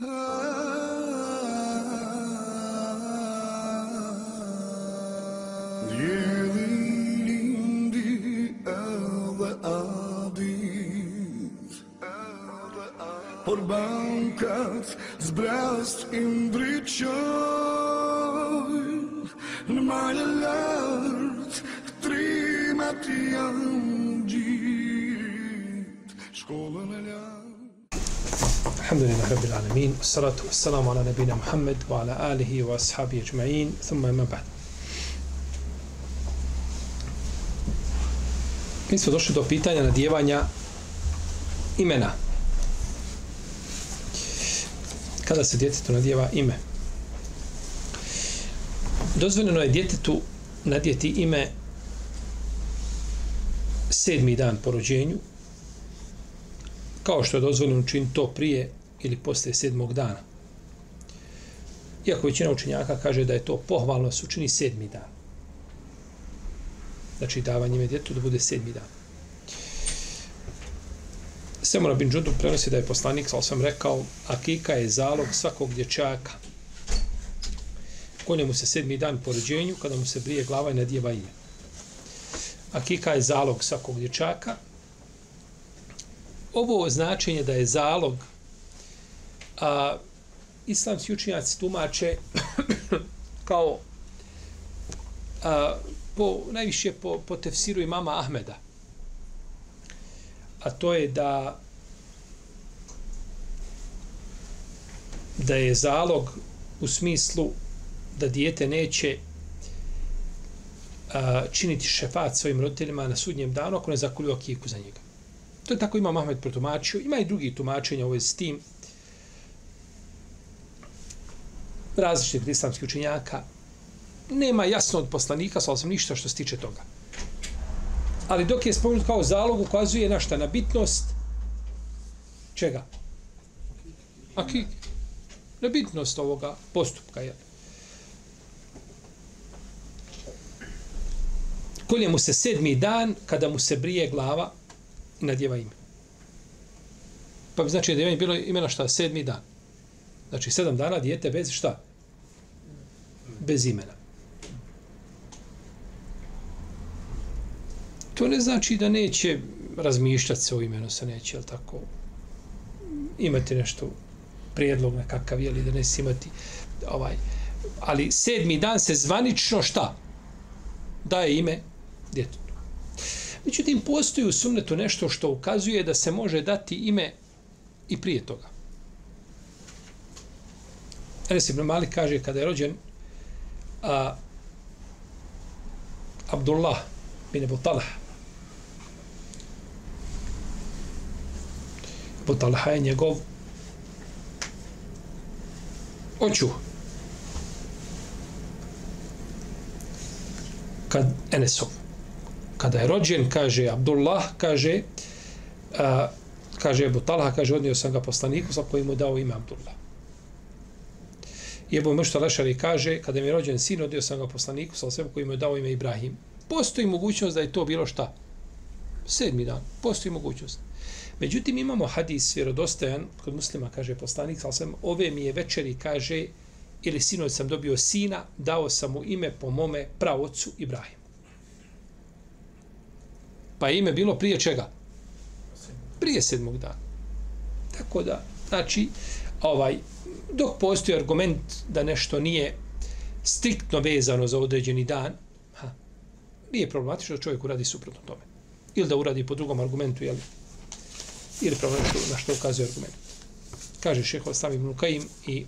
Yelindi elde adit Por kat zbrast imbriçoj Në malë lartë trimat janë gjithë Shkollë Alhamdulillah Rabbil Alamin Salatu wassalamu ala nabina نبينا Wa ala alihi wa ashabi ajma'in Thumma ima ba'd Mi smo došli do pitanja nadjevanja imena kada se djetetu nadjeva ime. Dozvoljeno je djetetu nadjeti ime sedmi dan po rođenju, kao što je dozvoljeno učiniti to prije ili posle sedmog dana. Iako većina učenjaka kaže da je to pohvalno se učini sedmi dan. Znači davanje ime djetu da bude sedmi dan. Semura bin Džundub prenosi da je poslanik, ali sam rekao, akika je zalog svakog dječaka. Konje mu se sedmi dan po rođenju, kada mu se brije glava i nadjeva ime. Akika je zalog svakog dječaka. Ovo značenje da je zalog, a islamski učinjaci tumače kao a, po, najviše po, po tefsiru imama Ahmeda – a to je da da je zalog u smislu da dijete neće a, činiti šefat svojim roditeljima na sudnjem danu ako ne zakulju akiku za njega. To je tako ima Mahmed protumačio. Ima i drugi tumačenja ovo s tim različitih islamskih učinjaka, Nema jasno od poslanika, sa ništa što se tiče toga ali dok je spomenut kao zalog ukazuje na šta? Na bitnost čega? Akik. Na bitnost ovoga postupka. Je. Kolje mu se sedmi dan kada mu se brije glava i nadjeva ime. Pa bi znači da je bilo imena šta? Sedmi dan. Znači sedam dana dijete bez šta? Bez imena. To ne znači da neće razmišljati se o imenu, se neće, jel tako, imati nešto prijedlog nekakav, jel, da ne imati ovaj, ali sedmi dan se zvanično šta? Daje ime djetetu. Međutim, postoji u sunnetu nešto što ukazuje da se može dati ime i prije toga. Enes ibn Malik kaže kada je rođen a, Abdullah bin Ebu Talah Ebu Talha je njegov oču. Kad Enesov. Kada je rođen, kaže Abdullah, kaže a, kaže Ebu Talha, kaže odnio sam ga poslaniku sa kojim mu dao ime Abdullah. I Ebu Mešta Lešari kaže, kada mi je rođen sin, odio sam ga poslaniku sa osvijem koji mu je dao ime Ibrahim. Postoji mogućnost da je to bilo šta? Sedmi dan. Postoji mogućnost. Međutim, imamo hadis vjerodostojan kod muslima, kaže poslanik, sa sam ove mi je večeri, kaže, ili sinoć sam dobio sina, dao sam mu ime po mome pravocu Ibrahim. Pa je ime bilo prije čega? Prije sedmog dana. Tako da, znači, ovaj, dok postoji argument da nešto nije striktno vezano za određeni dan, ha, nije problematično da čovjek uradi suprotno tome. Ili da uradi po drugom argumentu, jel? ili problematično na što ukazuje argument. Kaže šeho Sami ibn i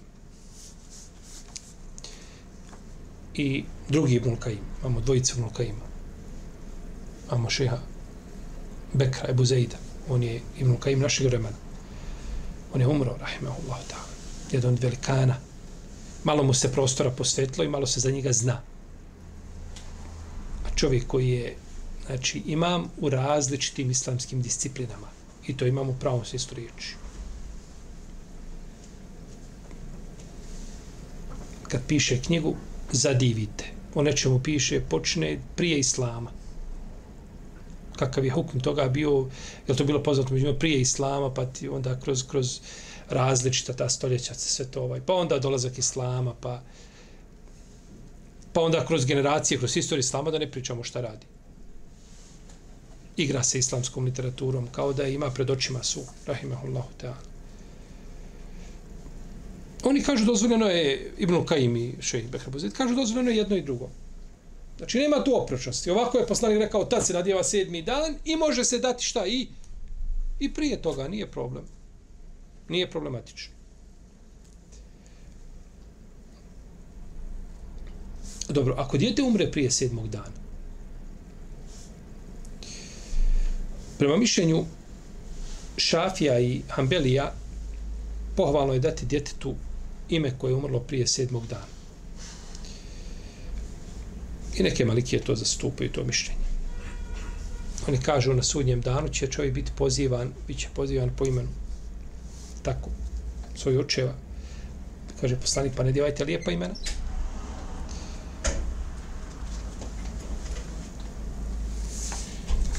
i drugi ibn Imamo dvojicu ibn Kaima. Imamo šeha Bekra, Ebu Zeida. On je ibn Kaim našeg vremena. On je umro, rahimahullah ta'ala. Jedan od velikana. Malo mu se prostora posvetilo i malo se za njega zna. A čovjek koji je znači imam u različitim islamskim disciplinama I to imamo u pravom isto riječi. Kad piše knjigu, zadivite. O nečemu piše, počne prije Islama. Kakav je hukm toga bio, je to bilo poznato među prije Islama, pa ti onda kroz, kroz različita ta stoljeća se sve to ovaj. Pa onda dolazak Islama, pa pa onda kroz generacije, kroz istoriju Islama da ne pričamo šta radi. Igra se islamskom literaturom kao da ima pred očima su. Rahimahullahu ta'ala. Oni kažu dozvoljeno je Ibn Kajim i šejh Behrabuzid, kažu dozvoljeno je jedno i drugo. Znači nema tu oprečnosti. Ovako je poslanik rekao tad se nadjeva sedmi dan i može se dati šta i i prije toga nije problem. Nije problematično. Dobro, ako dijete umre prije sedmog dana, prema mišljenju Šafija i Hambelija, pohvalno je dati djetetu ime koje je umrlo prije sedmog dana. I neke malikije to zastupaju, to mišljenje. Oni kažu na sudnjem danu će čovjek biti pozivan, bit će pozivan po imenu. Tako, svoj očeva. Kaže poslanik, pa ne djevajte lijepa imena.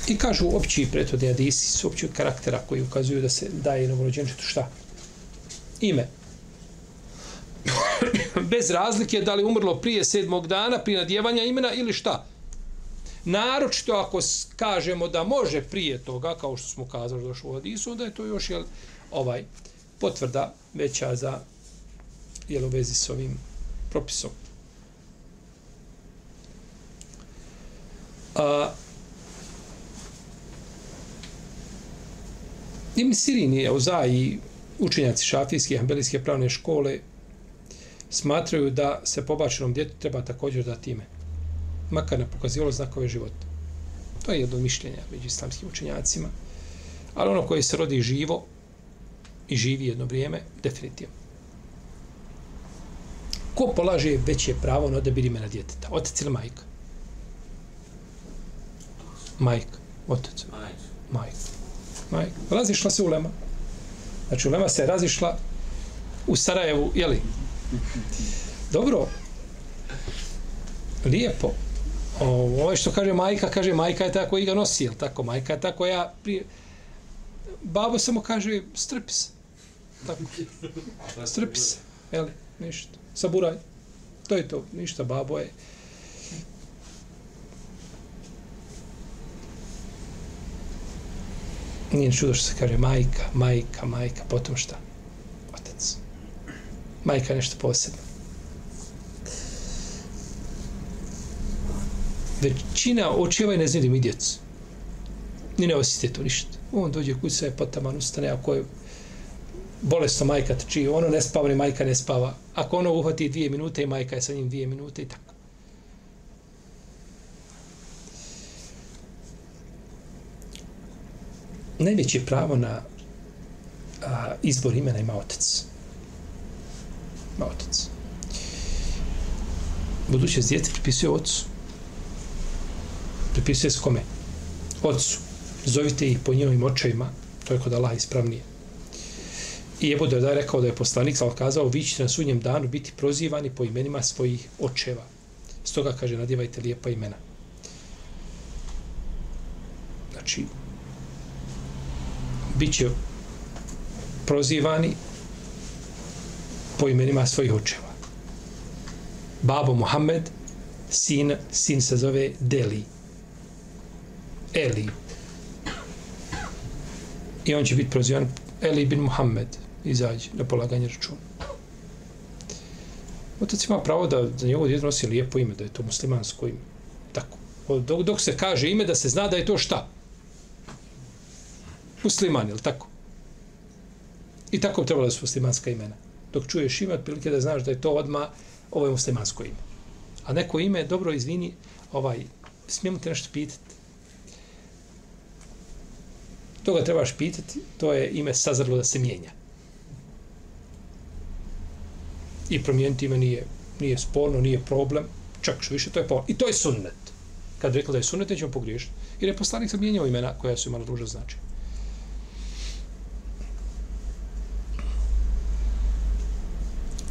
I kažu opći prethodni adisi su opći karaktera koji ukazuju da se daje novorođenčetu šta? Ime. Bez razlike da li umrlo prije sedmog dana, prije nadjevanja imena ili šta? Naročito ako kažemo da može prije toga, kao što smo kazali došlo u Hadisu, onda je to još jel, ovaj potvrda veća za jel, u vezi s ovim propisom. A, Ibn Sirin je Oza i učenjaci šafijske i hambelijske pravne škole smatraju da se pobačenom djetu treba također dati ime. Makar ne pokazivalo znakove života. To je jedno mišljenja među islamskim učenjacima. Ali ono koje se rodi živo i živi jedno vrijeme, definitivno. Ko polaže veće pravo na odabir imena djeteta? Otac ili majka? Majka. Otac. Majka. Majka. Razišla se ulema. Znači ulema se razišla u Sarajevu, jeli? Dobro. Lijepo. Ovo ovaj što kaže majka, kaže majka je tako i ga nosi, jel tako? Majka je tako ja prije... Babo samo kaže strpi se. Tako. Strpi se. Jel, Ništa. Saburaj. To je to. Ništa. Babo je... Nije čudo što se kaže majka, majka, majka, potom šta? Majka nešto posebno. Većina očeva ovaj i ne znaju da mi djecu. Ni ne osjeti to ništa. On dođe kući, sve potaman ustane, ako je bolesno majka trči, ono ne spava, ni majka ne spava. Ako ono uhvati dvije minute i majka je sa njim dvije minute i tako. najveće pravo na a, izbor imena ima otac na otac. Buduće djete pripisuje ocu. Pripisuje s kome? Ocu. Zovite ih po njihovim očajima. To je kod Allah ispravnije. I Ebu da je rekao da je poslanik sal kazao vi ćete na sudnjem danu biti prozivani po imenima svojih očeva. Stoga kaže nadjevajte lijepa imena. Znači, bit će prozivani po imenima svojih očeva. Babo Muhammed, sin, sin se zove Deli. Eli. I on će biti prozivan Eli bin Muhammed. Izađi na polaganje računa. Otac ima pravo da za njegovo djeto nosi lijepo ime, da je to muslimansko ime. Tako. Dok, dok se kaže ime, da se zna da je to šta? musliman, je tako? I tako bi trebalo da su muslimanska imena. Dok čuješ ime, otprilike da znaš da je to odma ovo je muslimansko ime. A neko ime, dobro, izvini, ovaj, smijemo te nešto pitati. To ga trebaš pitati, to je ime sazrlo da se mijenja. I promijeniti ime nije, nije sporno, nije problem, čak što više, to je problem. I to je sunnet. Kad rekla da je sunnet, nećemo pogriješiti. Jer je poslanik sam mijenjao imena koja su imala ruža značaja.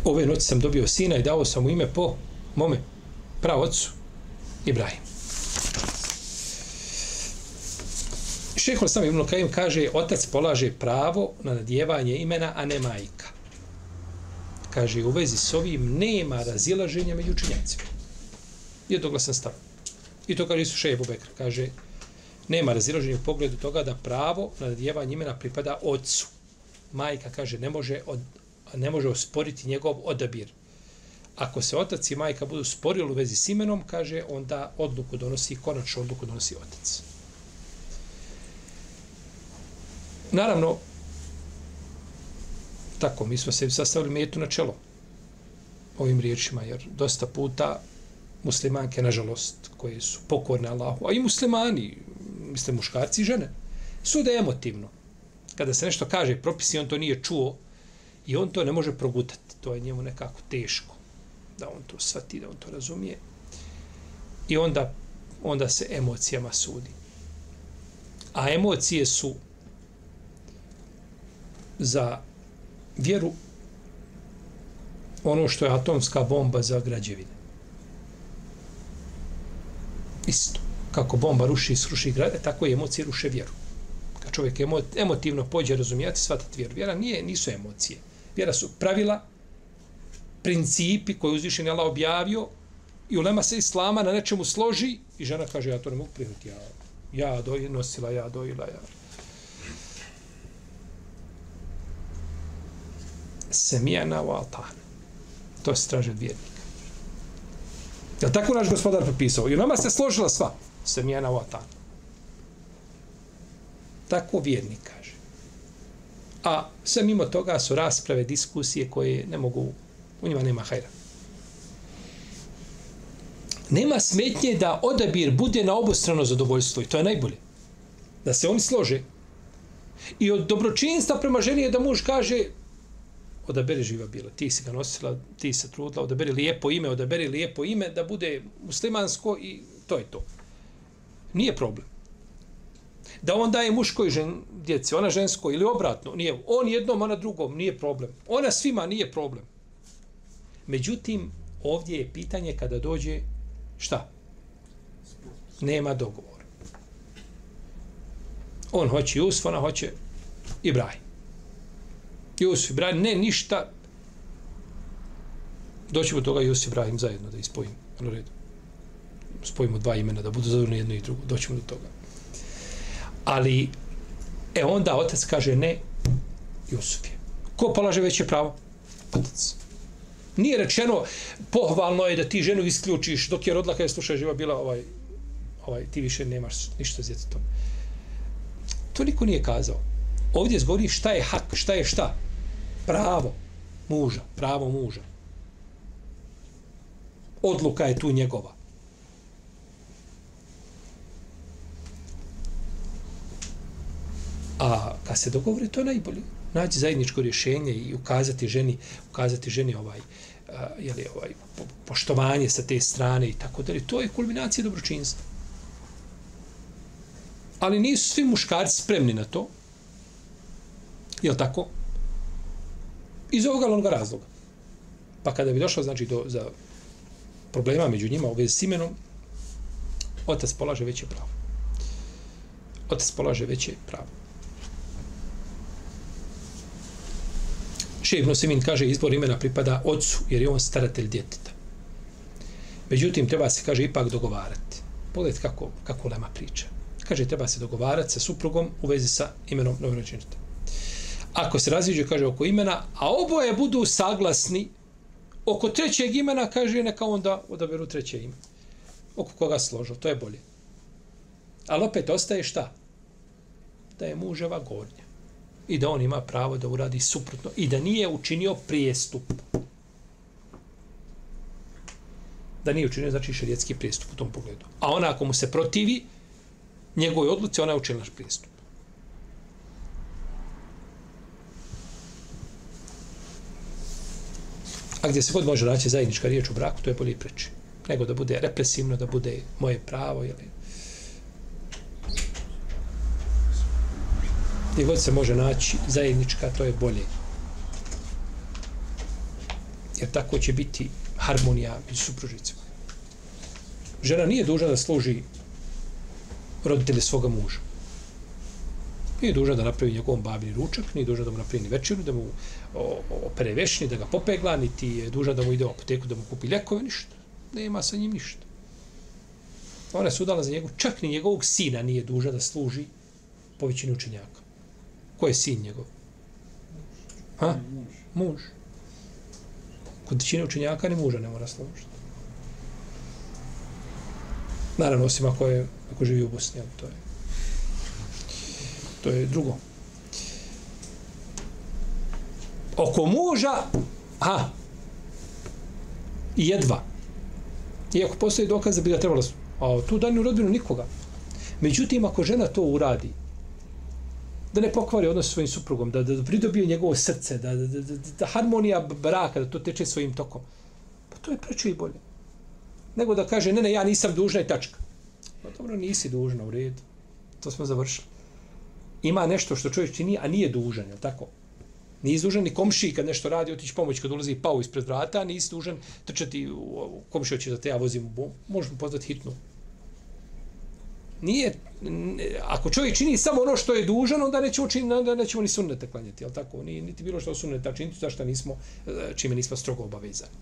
Ove noći sam dobio sina i dao sam mu ime po mome pravocu Ibrahim. Šehol sam Ibn Kajim kaže, otac polaže pravo na nadjevanje imena, a ne majka. Kaže, u vezi s ovim nema razilaženja među učenjacima. Jednoglasan stav. I to kaže Isu Šebu Bekr. Kaže, nema razilaženja u pogledu toga da pravo na nadjevanje imena pripada ocu. Majka, kaže, ne može, od, ne može osporiti njegov odabir. Ako se otac i majka budu sporili u vezi s imenom, kaže, onda odluku donosi, konačnu odluku donosi otac. Naravno, tako, mi smo se sastavili metu na čelo ovim riječima, jer dosta puta muslimanke, nažalost, koje su pokorne Allahu, a i muslimani, mislim muškarci i žene, sude emotivno. Kada se nešto kaže, propisi, on to nije čuo i on to ne može progutati. To je njemu nekako teško da on to svati, da on to razumije. I onda, onda se emocijama sudi. A emocije su za vjeru ono što je atomska bomba za građevine. Isto. Kako bomba ruši i sruši grade, tako i emocije ruše vjeru. Kad čovjek emotivno pođe razumijati, shvatati vjeru. Vjera nije, nisu emocije. Vjera su pravila, principi koje uzvišen Allah objavio i ulema se islama na nečemu složi i žena kaže, ja to ne mogu prihvatiti. Ja, ja doj, nosila, ja dojila, ja. semijana u altan. To se traži od vjernika. Je tako naš gospodar popisao? I nama se složila sva semijana u altan. Tako vjernika. A sve mimo toga su rasprave, diskusije koje ne mogu, u njima nema hajra. Nema smetnje da odabir bude na obostrano zadovoljstvo i to je najbolje. Da se oni slože. I od dobročinstva prema ženi je da muž kaže odaberi živa bila. Ti si ga nosila, ti se trudila, odaberi lijepo ime, odaberi lijepo ime da bude muslimansko i to je to. Nije problem. Da on daje muškoj žen, djeci, ona žensko ili obratno, nije. On jednom, ona drugom, nije problem. Ona svima nije problem. Međutim, ovdje je pitanje kada dođe šta? Nema dogovora. On hoće Jusuf, ona hoće Ibrahim. Jusuf Ibrahim, ne ništa. Doći do toga Jusuf Ibrahim zajedno da ispojimo. Ono Na redu. Spojimo dva imena da budu zadovoljni jedno i drugo. Doćemo do toga. Ali, e onda otac kaže ne, Jusuf je. Ko polaže veće pravo? Otac. Nije rečeno, pohvalno je da ti ženu isključiš dok je rodila kada je slušaj živa bila ovaj, ovaj, ti više nemaš ništa s djetetom. To niko nije kazao. Ovdje zgovori šta je hak, šta je šta pravo muža, pravo muža. Odluka je tu njegova. A kad se dogovori, to je najbolje. Naći zajedničko rješenje i ukazati ženi, ukazati ženi ovaj, a, jeli, ovaj po, poštovanje sa te strane i tako dalje. To je kulminacija dobročinstva. Ali nisu svi muškarci spremni na to. Je tako? Iz ovoga onoga razloga. Pa kada bi došlo znači, do, za problema među njima u vezi s imenom, otac polaže veće pravo. Otac polaže veće pravo. Šeh Nosimin kaže izbor imena pripada ocu, jer je on staratelj djeteta. Međutim, treba se, kaže, ipak dogovarati. Pogledajte kako, kako Lema priča. Kaže, treba se dogovarati sa suprugom u vezi sa imenom novorođenita ako se razviđu, kaže, oko imena, a oboje budu saglasni oko trećeg imena, kaže, neka onda odaberu treće ime. Oko koga složo, to je bolje. Ali opet ostaje šta? Da je muževa gornja. I da on ima pravo da uradi suprotno. I da nije učinio prijestup. Da nije učinio, znači, šerijetski prijestup u tom pogledu. A ona, ako mu se protivi, njegove odluci, ona je učinila prijestup. A gdje se god može naći zajednička riječ u braku, to je bolje preći. Nego da bude represivno, da bude moje pravo, ili... Gdje god se može naći zajednička, to je bolje. Jer tako će biti harmonija među supružicima. Žena nije dužna da služi roditelje svoga muža. Nije dužna da napravi njegovom babini ručak, nije dužna da mu napravi ni večeru, da mu opere vešni, da ga popegla, niti je dužna da mu ide u apoteku, da mu kupi ljekove, ništa. Nema sa njim ništa. Ona je sudala za njegov, čak ni njegovog sina nije duža da služi po većini učenjaka. Ko je sin njegov? Ha? Muž. Kod većine učenjaka ni muža ne mora služiti. Naravno, osim ako, je, ako živi u Bosni, to je to je drugo. Oko muža, ha, jedva. Iako postoji dokaz da bi ga trebalo, a tu danju rodbinu nikoga. Međutim, ako žena to uradi, da ne pokvari odnos svojim suprugom, da, da pridobije njegovo srce, da, da, da, da harmonija braka, da to teče svojim tokom, pa to je preče i bolje. Nego da kaže, ne, ne, ja nisam dužna i tačka. Pa dobro, nisi dužna u redu. To smo završili ima nešto što čovjek čini, a nije dužan, je tako? Nije dužan ni komši kad nešto radi, otići pomoć kad ulazi pao ispred vrata, nisi dužan trčati u komši hoće da te ja vozim, možemo pozvati hitnu. Nije, ako čovjek čini samo ono što je dužan, onda nećemo, učiniti, onda nećemo ni sunnete klanjati, al tako? Ni, niti bilo što sunnete činiti, zašto nismo, e, čime nismo strogo obavezani.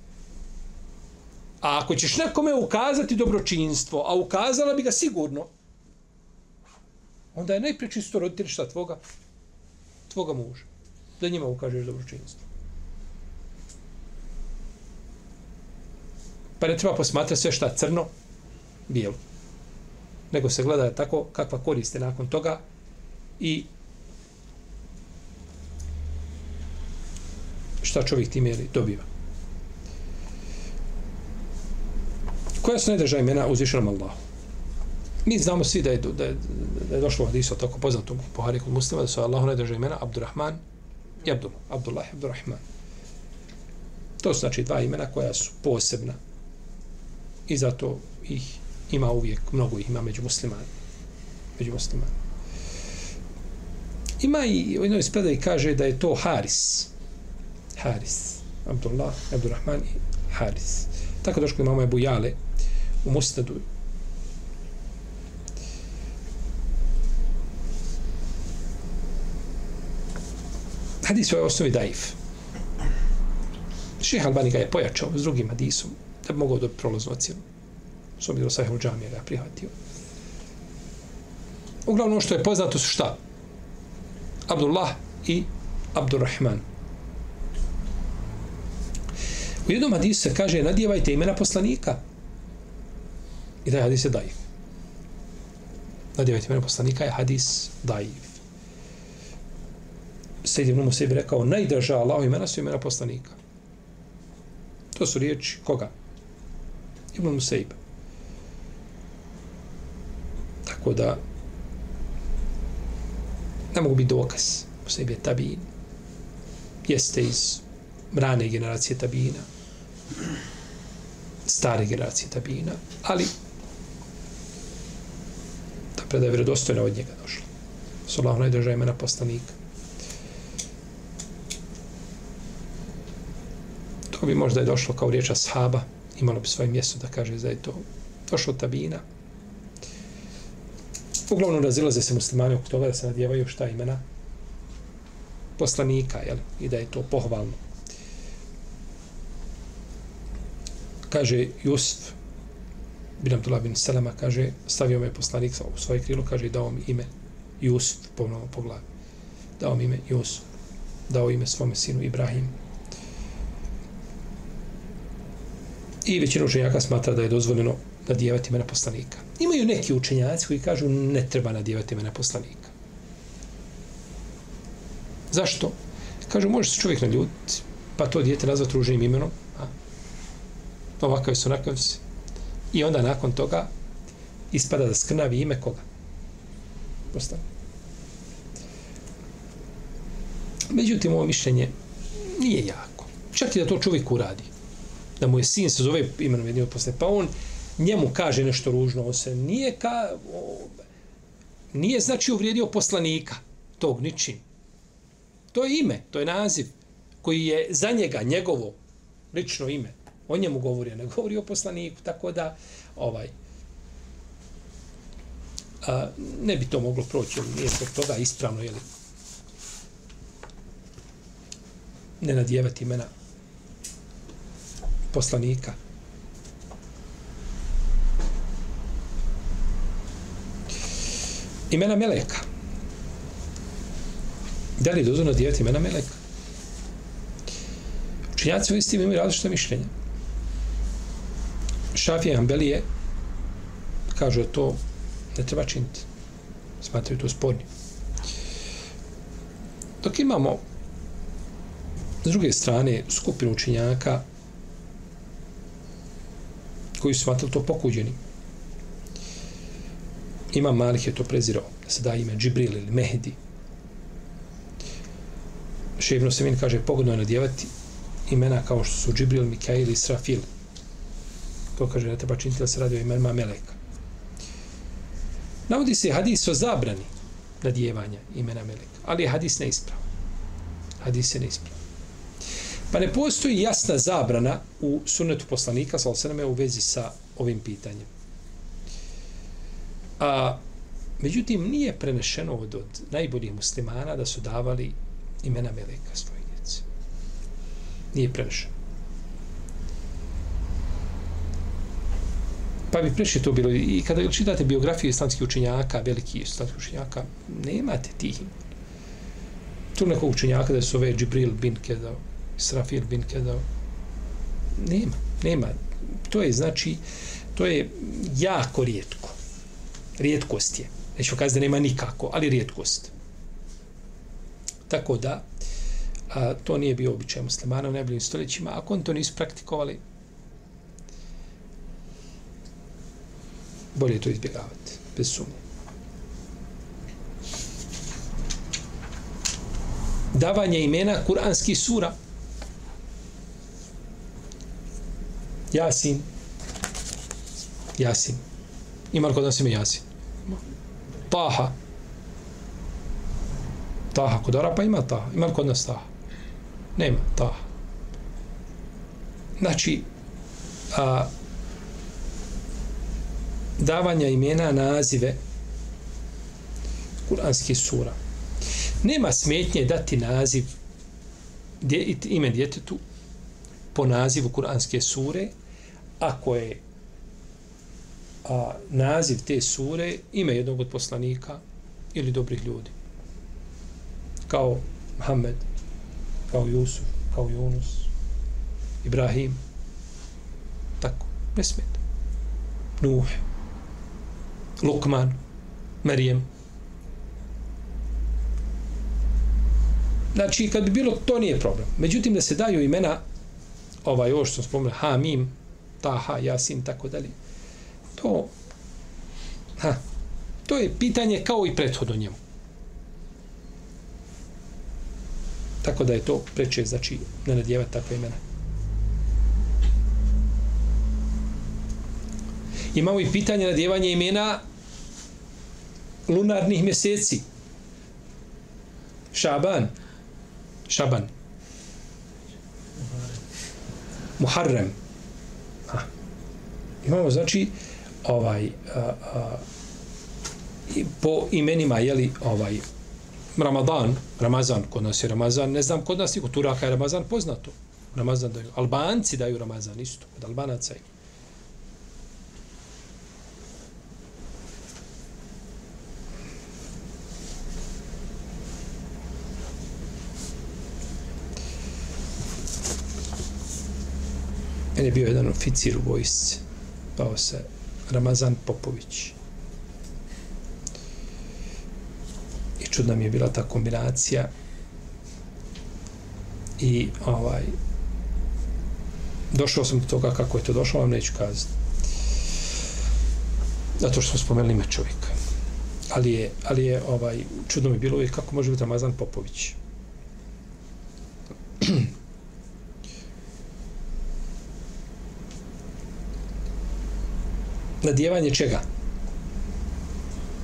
A ako ćeš nekome ukazati dobročinstvo, a ukazala bi ga sigurno, onda je najprečisto roditelj šta tvoga? Tvoga muža. Da njima ukažeš dobročinstvo. Pa ne treba posmatrati sve šta crno, bijelo. Nego se gleda tako kakva koriste nakon toga i šta čovjek time dobiva. Koja su najdrža imena uzvišenom Allahu? Mi znamo svi da je, da je, da je došlo hadisu tako poznatom Buhari kod muslima, da su Allahu najdrže imena Abdurrahman i Abdullah. Abdullah i Abdurrahman. To su znači dva imena koja su posebna i zato ih ima uvijek, mnogo ih ima među muslimani. Među muslimani. Ima i u jednoj spredaj kaže da je to Haris. Haris. Abdullah, Abdurrahman i Haris. Tako došlo imamo Ebu Jale u Mustadu hadis je osnovi daif. Ših Albani ga je pojačao s drugim hadisom da bi mogao dobiti prolaznu ocjenu. S obzirom sahih džamije ga prihvatio. Uglavnom ono što je poznato su šta? Abdullah i Abdurrahman. U jednom hadisu se kaže nadjevajte imena poslanika. I da hadis je daif. Nadjevajte imena poslanika je hadis daif. Sejid ibn Musaib rekao, najdraža Allahu imena su imena poslanika. To su riječi koga? Ibn Musaib. Tako da ne mogu biti dokaz. Musaib je tabin. Jeste iz rane generacije tabina. Stare generacije tabina. Ali ta predaja je vredostojna od njega došla. Sallahu najdraža imena poslanika. To bi možda je došlo kao riječ ashaba, imalo bi svoje mjesto da kaže da je to došlo tabina. Uglavnom razilaze se muslimani oko toga da se nadjevaju šta imena poslanika, jel? I da je to pohvalno. Kaže Jusuf bin Abdullah bin Selama, kaže, stavio me poslanik u svoje krilo, kaže, dao mi ime Jusuf, ponovno po glavi. Dao mi ime Jusuf. Dao ime svome sinu Ibrahim. I većina učenjaka smatra da je dozvoljeno nadijevati imena poslanika. Imaju neki učenjaci koji kažu ne treba nadijevati imena poslanika. Zašto? Kažu, može se čovjek naljutiti, pa to dijete nazvati ruženim imenom, a? ovakav su onakav se. I onda nakon toga ispada da skrnavi ime koga? Poslanika. Međutim, ovo mišljenje nije jako. Čak i da to čovjek uradi da mu je sin se zove imenom jednog posle, pa on njemu kaže nešto ružno o se, nije ka, o, nije znači uvrijedio poslanika tog ničim. To je ime, to je naziv koji je za njega, njegovo lično ime. O njemu govori, ne govori o poslaniku, tako da ovaj a, ne bi to moglo proći, nije zbog toga ispravno, jeli, ne nadjevati imena poslanika. Imena Meleka. Da li je dozvoljno nadjevati imena Meleka? Učenjaci u istim imaju različite mišljenja. Šafije Ambelije kažu to ne treba činiti. Smatraju to sporni. Dok imamo s druge strane skupinu učinjaka koji su smatrali to pokuđenim Imam Malik je to prezirao, da se da ime Džibril ili Mehdi. Šebno Semin kaže, pogodno je nadjevati imena kao što su Džibril, Mikail i Srafil. To kaže, ne treba činiti da se radi o imenima Meleka. Navodi se hadis o zabrani nadjevanja imena Meleka, ali je hadis neispravan. Hadis je neispravan. Pa ne postoji jasna zabrana u sunnetu poslanika, sa osaname, u vezi sa ovim pitanjem. A, međutim, nije prenešeno od, od najboljih muslimana da su davali imena Meleka svoje djece. Nije prenešeno. Pa bi preši to bilo. I kada čitate biografiju islamskih učenjaka, veliki islamskih učenjaka, nemate tih. Tu nekog učenjaka da su ove Džibril bin Kedao, Srafil bin Kedao. Nema, nema. To je, znači, to je jako rijetko. Rijetkost je. Neću kazati da nema nikako, ali rijetkost. Tako da, a, to nije bio običaj muslimana u najboljim stoljećima. Ako oni to nisu praktikovali, bolje to izbjegavati, bez sumnje. Davanje imena kuranskih sura. Jasin. Jasin. Ima li kod nas ime Jasin? Taha. Taha. Kod Arapa ima Taha. Ima li kod nas Taha? Nema Taha. Znači, a, davanja imena nazive kuranskih sura. Nema smetnje dati naziv dje, ime djetetu po nazivu kuranske sure ako je a, naziv te sure ime jednog od poslanika ili dobrih ljudi. Kao Muhammed, kao Jusuf, kao Yunus, Ibrahim. Tako, ne smeta. Nuh, Lukman, Marijem. Znači, kad bi bilo, to nije problem. Međutim, da se daju imena, ovaj, ovo što sam spomenuo, Hamim, Taha, Jasin, tako dalje, to, ha, to je pitanje kao i prethodno njemu. Tako da je to preče, znači, ne nadjevati takve imena. Imamo i pitanje nadjevanja imena lunarnih mjeseci. Šaban. Šaban. Muharrem. Ha. Imamo, znači, ovaj, a, a, po imenima, je li ovaj, Ramadan, Ramazan, kod nas je Ramazan, ne znam, kod nas je, kod Turaka je Ramazan poznato. Ramazan daju. Albanci daju Ramazan isto, kod Albanaca je. Meni je bio jedan oficir u vojsci, pao se Ramazan Popović. I čudna mi je bila ta kombinacija i ovaj došao sam do toga kako je to došlo, vam neću kazati. Zato što smo spomenuli ime čovjeka. Ali je, ali je ovaj, čudno mi je bilo uvijek kako može biti Ramazan Popović. nadjevanje čega?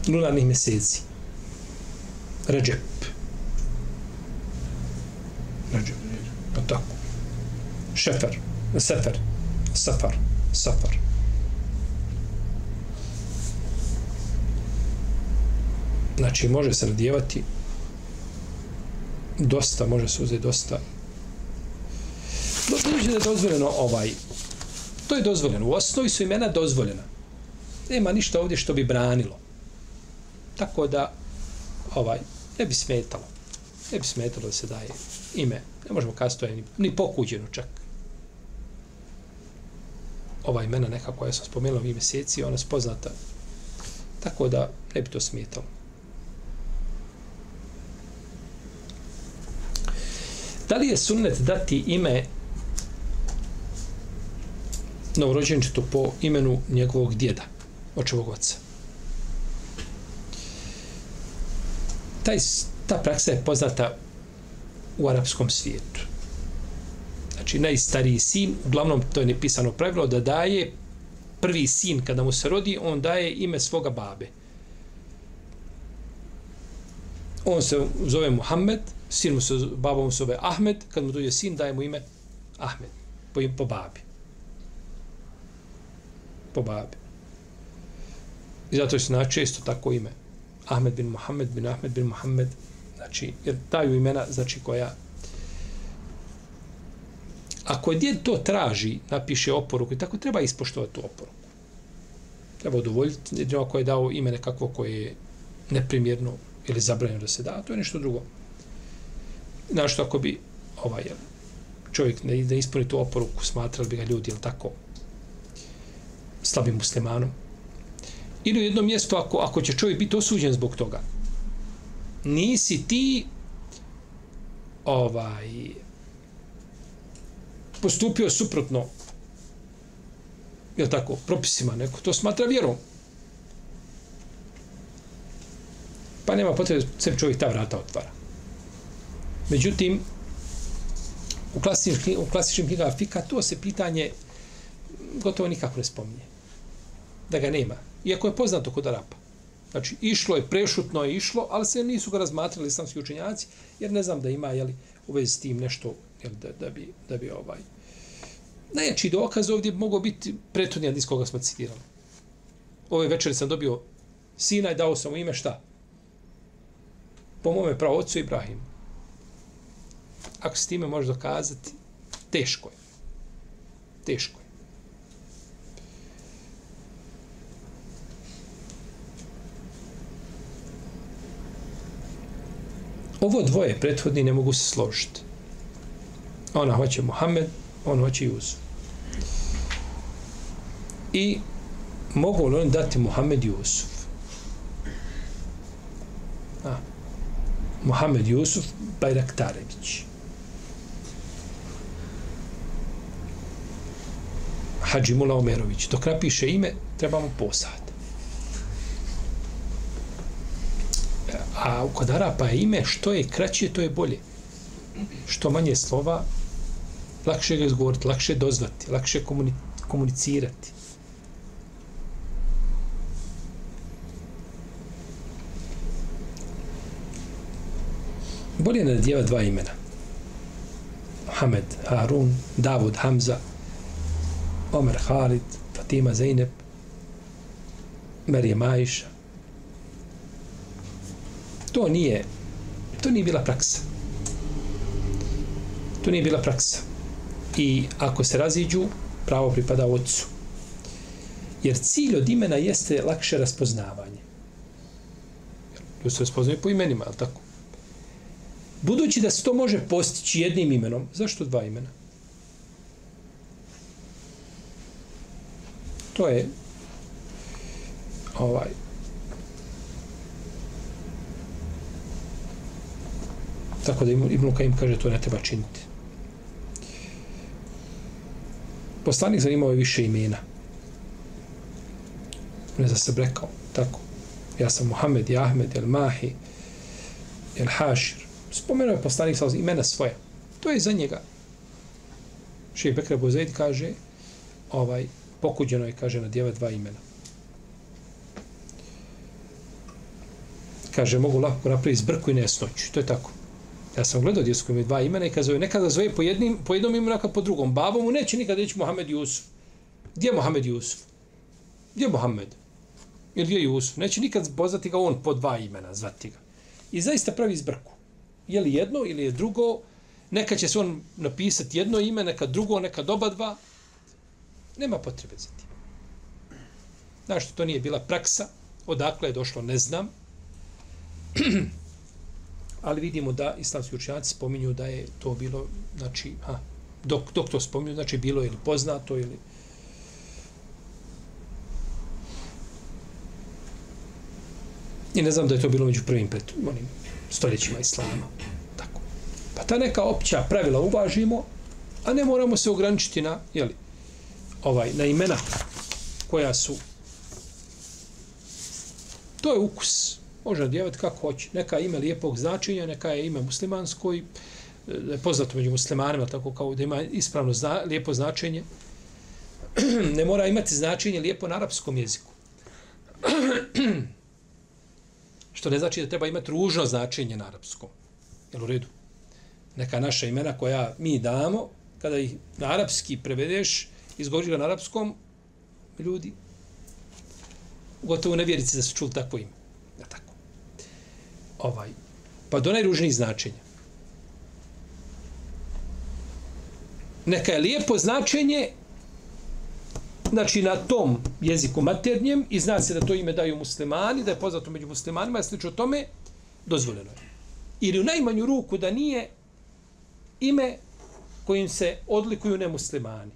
Lunarnih mjeseci. Ređep. Ređep. Pa tako. Šefer. Sefer. Safar. Safar. znači može se nadjevati dosta, može se uzeti dosta budući da je dozvoljeno ovaj to je dozvoljeno, u osnovi su imena dozvoljena nema ništa ovdje što bi branilo. Tako da ovaj ne bi smetalo. Ne bi smetalo da se daje ime. Ne možemo kazati to je ni, ni pokuđeno čak. Ova imena neka koja sam spomenuo ovih mjeseci, ona je spoznata. Tako da ne bi to smetalo. Da li je sunnet dati ime novorođenčetu po imenu njegovog djeda, očevog oca? Taj, ta praksa je poznata u arapskom svijetu znači najstariji sin, uglavnom to je nepisano pravilo, da daje prvi sin kada mu se rodi, on daje ime svoga babe. On se zove Muhammed, sin mu se, baba mu se zove Ahmed, kad mu dođe sin, daje mu ime Ahmed, po, po babi. Po babi. I zato se znači isto tako ime. Ahmed bin Muhammed bin Ahmed bin Muhammed, znači, jer daju imena, znači, koja Ako je djed to traži, napiše oporuku i tako, treba ispoštovati tu oporuku. Treba udovoljiti, jedino ako je dao ime nekakvo koje je neprimjerno ili zabranjeno da se da, to je nešto drugo. Znaš što ako bi ovaj, čovjek ne, ne ispuni tu oporuku, smatrali bi ga ljudi, ili tako, slabim muslimanom. Ili u jednom mjestu, ako, ako će čovjek biti osuđen zbog toga, nisi ti ovaj, postupio suprotno je tako, propisima neko, to smatra vjerom. Pa nema potrebe se čovjek ta vrata otvara. Međutim, u klasičnim, u klasičnim knjigama fika to se pitanje gotovo nikako ne spominje. Da ga nema. Iako je poznato kod Arapa. Znači, išlo je, prešutno je išlo, ali se nisu ga razmatrali islamski učenjaci, jer ne znam da ima jeli, u vezi s tim nešto jel, da, da, bi, da bi ovaj... Najjači dokaz ovdje mogao biti prethodni hadis koga smo citirali. Ove večeri sam dobio sina i dao sam mu ime šta? Po mome pravocu Ibrahim. Ako s time možeš dokazati, teško je. Teško je. Ovo dvoje prethodni ne mogu se složiti. Ona hoće Muhammed, on hoće Jusuf. I mogu li on dati Muhammed Jusuf? A, Muhammed Jusuf Bajraktarević. Hadži Mula Omerović. Dok napiše ime, trebamo posad. A kod Arapa je ime, što je kraće, to je bolje. Što manje slova, lakše ga izgovoriti, lakše dozvati, lakše komuni komunicirati. Bolje ne nadjeva dva imena. Mohamed, Harun, Davud, Hamza, Omer, Khalid, Fatima, Zeynep, Merije Majša. To nije, to nije bila praksa. To nije bila praksa i ako se raziđu, pravo pripada ocu. Jer cilj od imena jeste lakše raspoznavanje. Ljudi se raspoznaju po imenima, ali tako? Budući da se to može postići jednim imenom, zašto dva imena? To je ovaj tako da Ibn Kajim kaže to ne treba činiti. Poslanik za imao je više imena. Ne za sebe rekao, tako. Ja sam Muhammed, Jahmed, Ahmed, El Mahi, El Hašir. Spomenuo je poslanik sa imena svoje. To je za njega. Šeji Bekra Bozeid kaže, ovaj, pokuđeno je, kaže, na djeva dva imena. Kaže, mogu lako napraviti zbrku i nesnoću. To je tako. Ja sam gledao djecu koji imaju dva imena i kad zove, nekada zove po, jednim, po jednom imenu, nekada po drugom. Babo mu neće nikada reći Mohamed Jusuf. Gdje je Mohamed Jusuf? Gdje je Mohamed? Ili je Jusuf. Neće nikad pozvati ga on po dva imena, zvati ga. I zaista pravi zbrku. Je li jedno ili je drugo, neka će se on napisati jedno ime, neka drugo, neka doba dva. Nema potrebe za tim. Znaš što to nije bila praksa, odakle je došlo, ne znam. Ali vidimo da islamski učenjaci spominju da je to bilo, znači, ha, dok, dok to spominju, znači bilo je ili poznato ili I ne znam da je to bilo među prvim pred onim stoljećima islama. Tako. Pa ta neka opća pravila uvažimo, a ne moramo se ograničiti na, jeli, ovaj, na imena koja su to je ukus. Može odjevati kako hoće. Neka ime lijepog značenja, neka je ime muslimansko i da je poznato među muslimanima, tako kao da ima ispravno zna, lijepo značenje. ne mora imati značenje lijepo na arapskom jeziku. Što ne znači da treba imati ružno značenje na arapskom. Jel u redu? Neka naša imena koja mi damo, kada ih na arapski prevedeš, izgovoriš ga na arapskom, ljudi, gotovo nevjerici da su čuli takvo ime. Ovaj. Pa do najružnijih značenja. Neka je lijepo značenje znači na tom jeziku maternjem i zna se da to ime daju muslimani, da je poznato među muslimanima, slično tome, dozvoljeno je. Ili u najmanju ruku da nije ime kojim se odlikuju nemuslimani.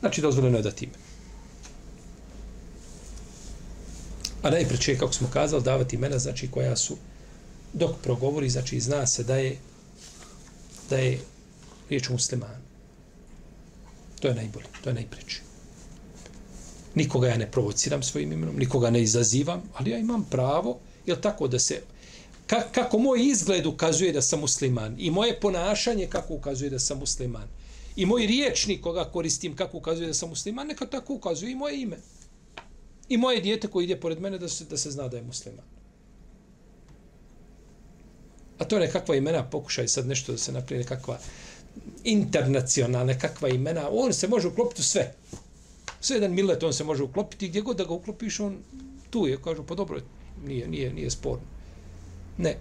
Znači, dozvoljeno je da time. A najpreće, kako smo kazali, davati imena, znači, koja su, dok progovori, znači, zna se da je da je riječ o muslimanu. To je najbolje, to je najpreće. Nikoga ja ne provociram svojim imenom, nikoga ne izazivam, ali ja imam pravo, jel tako da se, ka, kako moj izgled ukazuje da sam musliman i moje ponašanje kako ukazuje da sam musliman i moj riječnik koga koristim kako ukazuje da sam musliman, neka tako ukazuje i moje ime. I moje dijete koje ide pored mene da se, da se zna da je musliman. A to je nekakva imena, pokušaj sad nešto da se napravi nekakva internacionalna, nekakva imena. On se može uklopiti u sve. Sve jedan millet on se može uklopiti. Gdje god da ga uklopiš, on tu je. Kažu, pa dobro, nije, nije, nije sporno. Ne,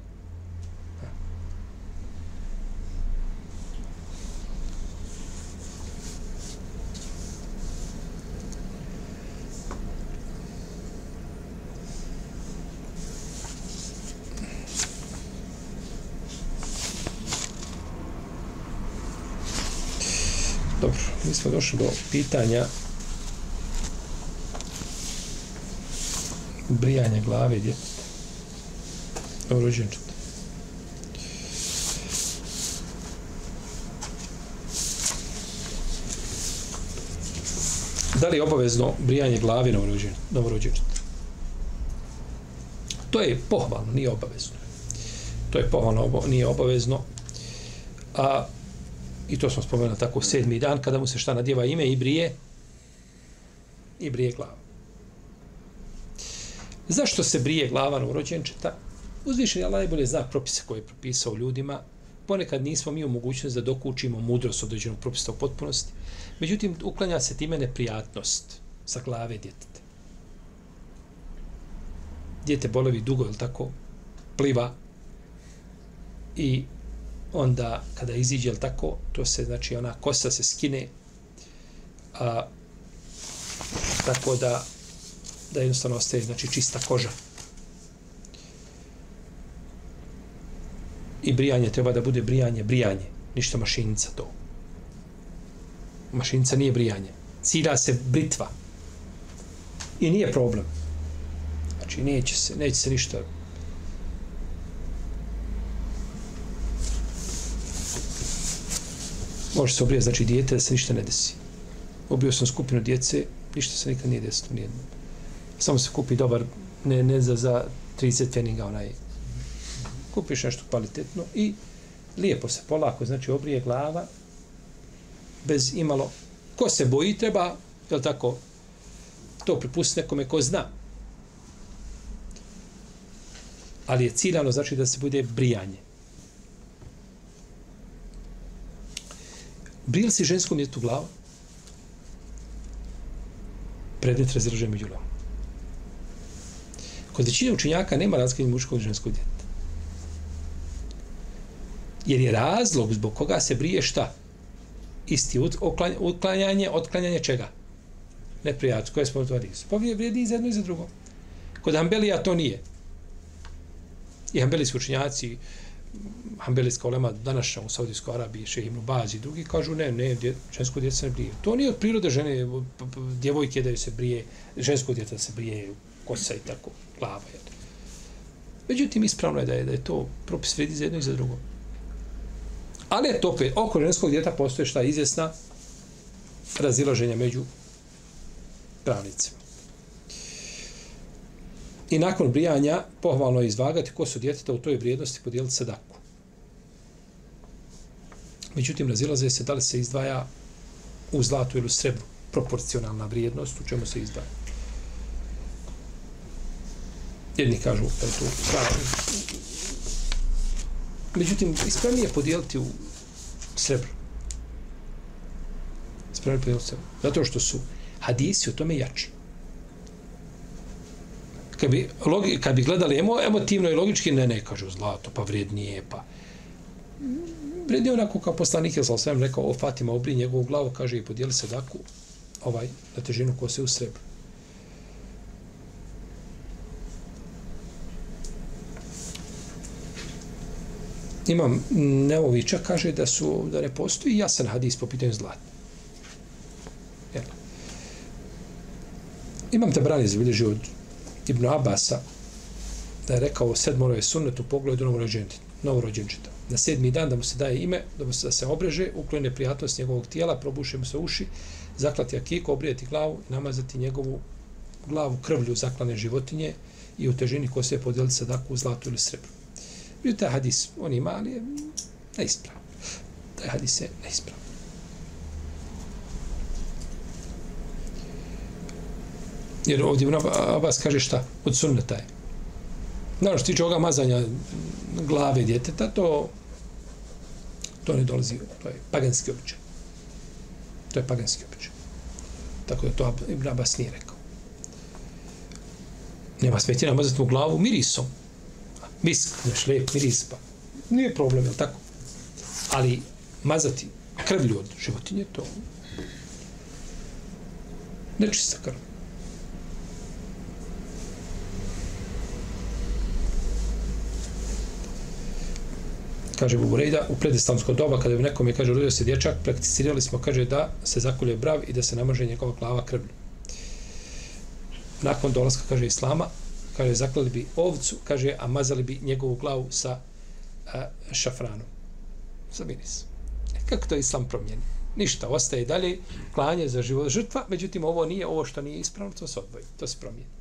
mi smo došli do pitanja brijanja glave djeteta. Dobro. Da li je obavezno brijanje glave novorođenčeta? To je pohvalno, nije obavezno. To je pohvalno, nije obavezno. A I to smo spomenuli tako sedmi dan kada mu se šta nadjeva ime i brije i brije glava. Zašto se brije glava novorođenčeta? urođenčeta? Uzvišen je Allah najbolje zna propise koje je propisao ljudima. Ponekad nismo mi u mogućnosti da dokučimo mudrost određenog propisa u potpunosti. Međutim, uklanja se time neprijatnost sa glave djeteta. Djete bolevi dugo, je tako? Pliva i onda kada iziđe jel tako, to se znači ona kosa se skine a, tako da da jednostavno ostaje znači čista koža. I brijanje treba da bude brijanje, brijanje, ništa mašinica to. Mašinica nije brijanje. Cira se britva. I nije problem. Znači, neće se, neće se ništa može se obrijati, znači dijete, da se ništa ne desi. Obio sam skupinu djece, ništa se nikad nije desilo, nijedno. Samo se kupi dobar, ne, ne za, za 30 feninga, onaj, kupiš nešto kvalitetno i lijepo se polako, znači obrije glava, bez imalo, ko se boji treba, je tako, to pripustiti nekome ko zna. Ali je ciljano, znači da se bude brijanje. Brije si ženskom djetu glavu? Predmet rezervuje među lom. Kod većine učenjaka nema razlike muškog i ženskog djeta. Jer je razlog zbog koga se brije šta? Isti uklanjanje, otklanjanje čega? Neprijatelj, koje smo to radili? Spovije vrijedi i za jedno i za drugo. Kod Ambelija to nije. I Ambelijski učenjaci Hanbelijska olema današnja u Saudijskoj Arabiji, Šeh Ibn Bazi i drugi, kažu ne, ne, dje, žensko djete se ne brije. To nije od prirode žene, djevojke da se brije, žensko djete da se brije kosa i tako, glava. Jel. Međutim, ispravno je da je, da je to propis vredi za jedno i za drugo. Ali je to opet, oko ženskog djeta postoje šta je izvjesna razilaženja među pravnicima. I nakon brijanja pohvalno je izvagati ko su djeteta u toj vrijednosti podijeliti sadaku. Međutim, razilaze se da li se izdvaja u zlatu ili u srebru proporcionalna vrijednost u čemu se izdvaja. Jedni kažu da je to pravo. Međutim, ispravnije podijeliti u srebru. Ispravnije podijeliti u srebru. Zato što su hadisi o tome jači kad bi, logi, kad bi gledali emo, emotivno i logički, ne, ne, kažu zlato, pa vrijednije, pa vrednije onako kao poslanik, je sam rekao, o Fatima, obri njegovu glavu, kaže i podijeli se daku, ovaj, na težinu ko se u srebru. Imam Neovića, kaže da su, da ne postoji jasan hadis po pitanju zlata. Jel? Imam te brani zabilježi od Ibn Abasa da je rekao sedmoro je sunnet u pogledu novorođenčeta. Na sedmi dan da mu se daje ime, da mu se, da se obreže, uklone prijatnost njegovog tijela, probuše mu se uši, zaklati akiko, obrijeti glavu i namazati njegovu glavu krvlju zaklane životinje i u težini ko se je podijeliti sadaku u zlatu ili srebru. Bio taj hadis, on ima, ali je neispravan. Taj hadis je neispravan. Jer ovdje Ibn Abbas kaže šta? Od sunneta je. Naravno, što tiče ovoga mazanja glave djeteta, to to ne dolazi, to je paganski običaj. To je paganski običaj. Tako da to Ibn Abbas nije rekao. Nema smetje namazati mu glavu mirisom. Misk, znaš, lijep miris, pa nije problem, je tako? Ali mazati krvlju od životinje, to nečista krv. Kaže Buburejda, u predislamsko doba, kada bi nekom je, kaže, rodio se dječak, prakticirali smo, kaže, da se zakolje brav i da se namaže njegova glava krvlju. Nakon dolaska, kaže, Islama, kaže, zaklali bi ovcu, kaže, a mazali bi njegovu glavu sa a, šafranom. Sa miris. E, kako to Islam promijeni? Ništa, ostaje dalje klanje za život žrtva, međutim, ovo nije, ovo što nije ispravno, to se odvoji, to se promijeni.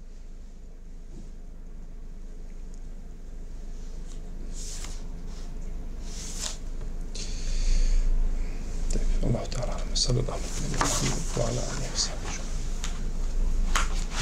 sallallahu alaihi wa sallam.